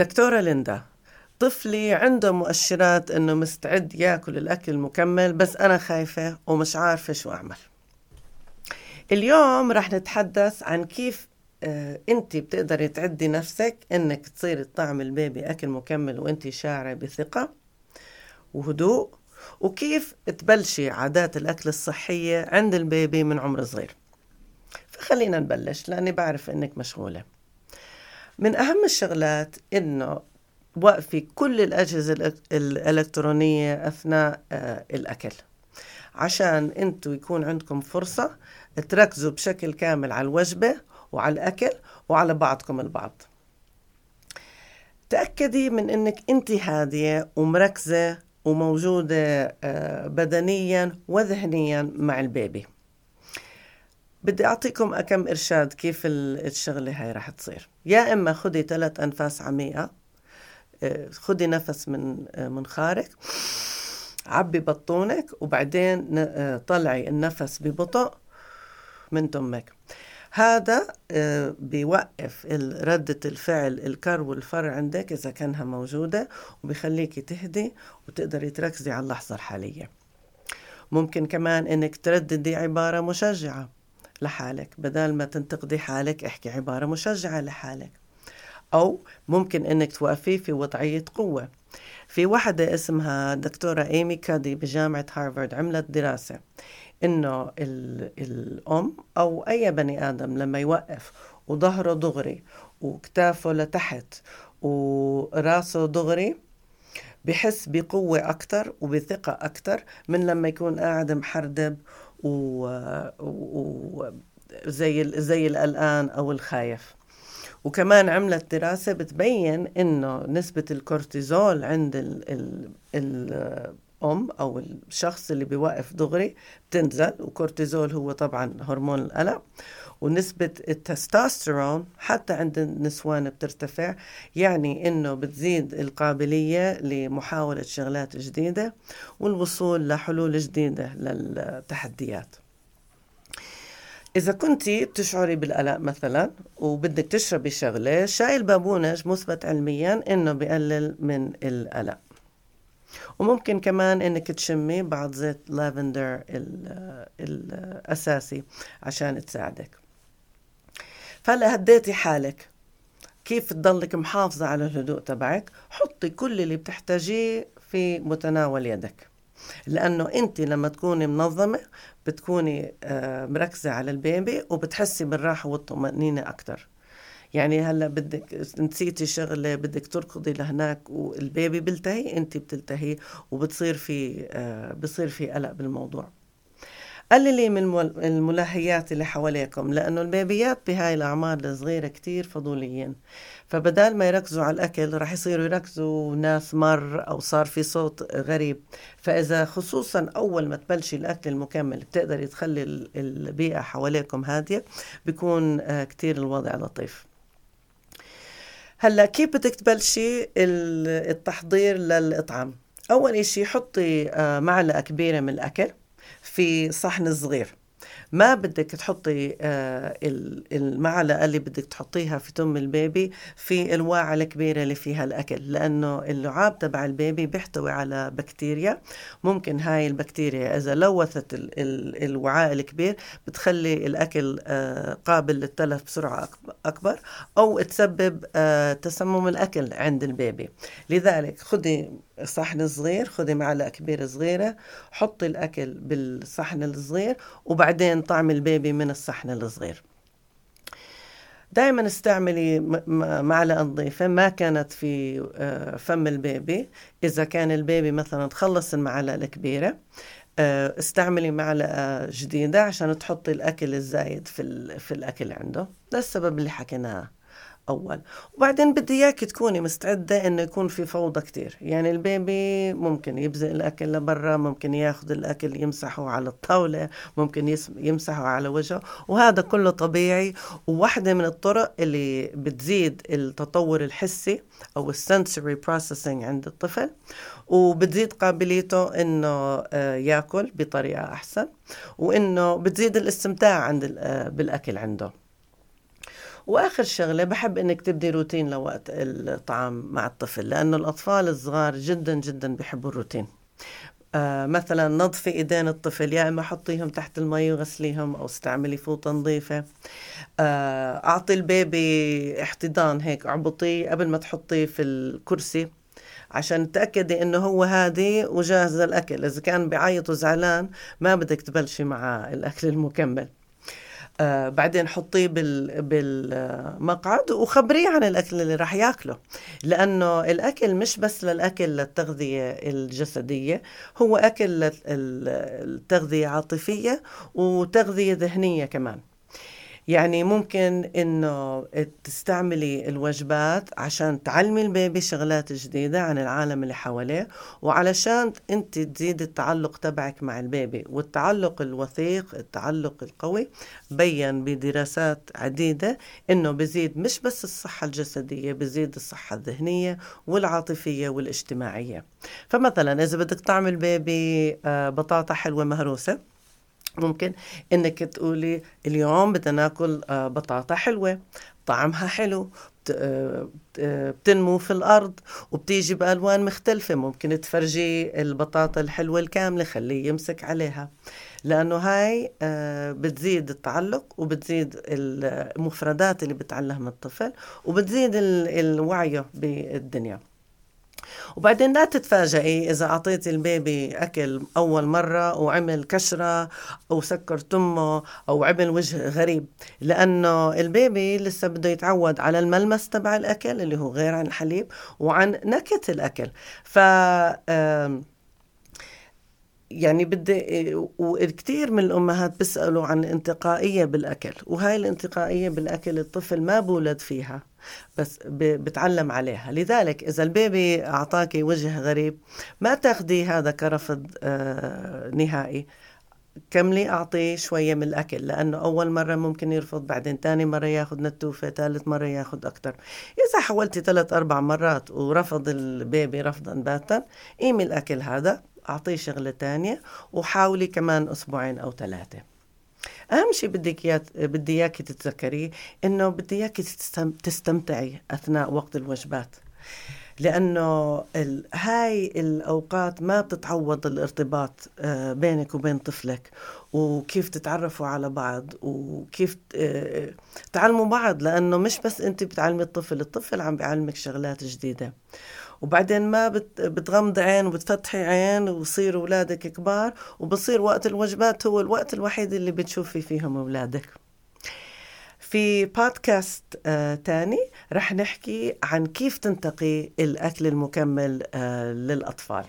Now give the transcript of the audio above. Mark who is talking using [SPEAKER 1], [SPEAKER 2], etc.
[SPEAKER 1] دكتورة ليندا طفلي عنده مؤشرات إنه مستعد يأكل الأكل المكمل بس أنا خايفة ومش عارفة شو أعمل. اليوم رح نتحدث عن كيف آه انت بتقدري تعدي نفسك إنك تصيري تطعم البيبي أكل مكمل وانت شاعرة بثقة وهدوء وكيف تبلشي عادات الأكل الصحية عند البيبي من عمر صغير. فخلينا نبلش لأني بعرف إنك مشغولة. من أهم الشغلات إنه وقفي كل الأجهزة الإلكترونية أثناء آه، الأكل. عشان أنتوا يكون عندكم فرصة تركزوا بشكل كامل على الوجبة وعلى الأكل وعلى بعضكم البعض. تأكدي من أنك أنت هادية ومركزة وموجودة آه، بدنيا وذهنيا مع البيبي. بدي أعطيكم أكم إرشاد كيف الشغلة هاي رح تصير. يا إما خدي ثلاث أنفاس عميقة خدي نفس من منخارك عبي بطونك وبعدين آه، طلعي النفس ببطء من تمك. هذا آه، بيوقف ردة الفعل الكر والفر عندك إذا كانها موجودة وبيخليكي تهدي وتقدري تركزي على اللحظة الحالية. ممكن كمان إنك ترددي عبارة مشجعة. لحالك بدل ما تنتقدي حالك احكي عبارة مشجعة لحالك. أو ممكن إنك توقفيه في وضعية قوة. في واحدة اسمها دكتورة إيمي كادي بجامعة هارفارد عملت دراسة إنه الأم أو أي بني آدم لما يوقف وظهره دغري وكتافه لتحت وراسه دغري بحس بقوة أكتر وبثقة أكتر من لما يكون قاعد محردب و... و... زي زي القلقان أو الخايف. وكمان عملت دراسة بتبين إنه نسبة الكورتيزول عند ال ال الأم أو الشخص اللي بيوقف دغري بتنزل وكورتيزول هو طبعا هرمون القلق. ونسبة التستوستيرون حتى عند النسوان بترتفع يعني إنه بتزيد القابلية لمحاولة شغلات جديدة والوصول لحلول جديدة للتحديات. إذا كنت تشعري بالقلق مثلا وبدك تشربي شغلة شاي البابونج مثبت علميا إنه بقلل من القلق. وممكن كمان إنك تشمي بعض زيت لافندر الأساسي عشان تساعدك. فهلا هديتي حالك. كيف تضلك محافظة على الهدوء تبعك؟ حطي كل اللي بتحتاجيه في متناول يدك. لأنه أنت لما تكوني منظمة بتكوني آه، مركزة على البيبي وبتحسي بالراحة والطمأنينة أكتر. يعني هلا بدك نسيتي شغلة بدك تركضي لهناك والبيبي بيلتهي انت بتلتهي وبتصير في آه بصير في قلق بالموضوع. قللي من الملهيات اللي حواليكم لأنه البيبيات بهاي الأعمار الصغيرة كتير فضوليين. فبدال ما يركزوا على الأكل رح يصيروا يركزوا ناس مر أو صار في صوت غريب. فإذا خصوصا أول ما تبلشي الأكل المكمل بتقدري تخلي البيئة حواليكم هادية بيكون آه، كتير الوضع لطيف. هلا كيف بدك تبلشي التحضير للإطعام؟ أول إشي حطي آه، معلقة كبيرة من الأكل في صحن صغير. ما بدك تحطي آه، المعلقة اللي بدك تحطيها في تم ال baby في الوعاء الكبيرة اللي فيها الأكل لأنه اللعاب تبع ال baby بيحتوي على بكتيريا. ممكن هاي البكتيريا إذا لوثت الوعاء الكبير بتخلي الأكل آه، قابل للتلف بسرعة أكبر أو تسبب آه، تسمم الأكل عند ال baby. لذلك خدي صحن صغير خذي معلقة كبيرة صغيرة حطي الأكل بالصحن الصغير وبعدين طعمي البيبي من الصحن الصغير. دائما استعملي معلقة نظيفة ما كانت في آه، فم البيبي. إذا كان البيبي مثلا تخلص المعلقة الكبيرة آه، استعملي معلقة جديدة عشان تحطي الأكل الزايد في, في الأكل عنده. ده السبب اللي حكيناه. أول. وبعدين بدي إياك تكوني مستعدة إنه يكون في فوضى كتير. يعني البيبي ممكن يبزق الأكل لبرا ممكن ياخذ الأكل يمسحه على الطاولة ممكن يمسحه على وجهه. وهذا كله طبيعي. وواحدة من الطرق اللي بتزيد التطور الحسي أو ال sensory processing عند الطفل وبتزيد قابليته إنه آه، ياكل بطريقة أحسن وإنه بتزيد الاستمتاع عند آه، بالأكل عنده. وآخر شغلة بحب إنك تبدي روتين لوقت الطعام مع الطفل لأنه الأطفال الصغار جدا جدا بيحبوا الروتين. آه مثلا نظفي إيدين الطفل يا إما حطيهم تحت المي وغسليهم أو استعملي فوطه نظيفه آه أعطي البيبي احتضان هيك اعبطيه قبل ما تحطيه في الكرسي عشان تأكدي إنه هو هادي وجاهز للأكل. إذا كان بعيط وزعلان ما بدك تبلشي مع الأكل المكمل. آه بعدين حطيه بال بالمقعد وخبريه عن الأكل اللي راح ياكله. لأنه الأكل مش بس للأكل للتغذيه الجسدية هو أكل للتغذيه عاطفية وتغذية ذهنية كمان. يعني ممكن إنه تستعملي الوجبات عشان تعلمي البيبي شغلات جديدة عن العالم اللي حواليه وعلشان أنت تزيد التعلق تبعك مع البيبي. والتعلق الوثيق التعلق القوي بين بدراسات عديدة إنه بزيد مش بس الصحة الجسدية بزيد الصحة الذهنية والعاطفية والاجتماعية. فمثلا إذا بدك تعمل بيبي آه، بطاطا حلوة مهروسة ممكن إنك تقولي اليوم بدنا ناكل آه، بطاطا حلوة طعمها حلو آه، بتنمو في الأرض وبتيجي بألوان مختلفة ممكن تفرجي البطاطا الحلوة الكاملة خليه يمسك عليها. لأنه هاي آه، بتزيد التعلق وبتزيد المفردات اللي بتعلمها الطفل وبتزيد الوعي بالدنيا. وبعدين لا تتفاجئي إذا أعطيت البيبي أكل أول مرة وعمل كشرة أو سكر تمه أو عمل وجه غريب لأنه البيبي لسه بده يتعود على الملمس تبع الأكل اللي هو غير عن الحليب وعن نكهة الأكل. ف يعني بدي وكثير من الأمهات بيسألوا عن انتقائيه بالأكل وهاي الانتقائية بالأكل الطفل ما بولد فيها بس بتعلم عليها. لذلك إذا البيبي أعطاكي وجه غريب ما تاخدي هذا كرفض آه نهائي. كملي أعطيه شوية من الأكل لأنه أول مرة ممكن يرفض بعدين تاني مرة ياخد نتوفة ثالث مرة ياخد أكتر. إذا حاولتي ثلاث أربع مرات ورفض البيبي رفضا باتا قيمي الأكل هذا. أعطيه شغلة تانية وحاولي كمان أسبوعين أو ثلاثة. أهم شيء بدك بدي إياكي تتذكريه إنه بدي إياكي تستمتعي أثناء وقت الوجبات. لأنه ال... هاي الأوقات ما بتتعوض الارتباط آه، بينك وبين طفلك وكيف تتعرفوا على بعض وكيف آه، تعلموا بعض لأنه مش بس انت بتعلمي الطفل الطفل عم بيعلمك شغلات جديدة. وبعدين ما بت بتغمضي عين وبتفتحي عين وصير اولادك كبار وبصير وقت الوجبات هو الوقت الوحيد اللي بتشوفي فيهم اولادك في بودكاست آه تاني رح نحكي عن كيف تنتقي الأكل المكمل آه للأطفال.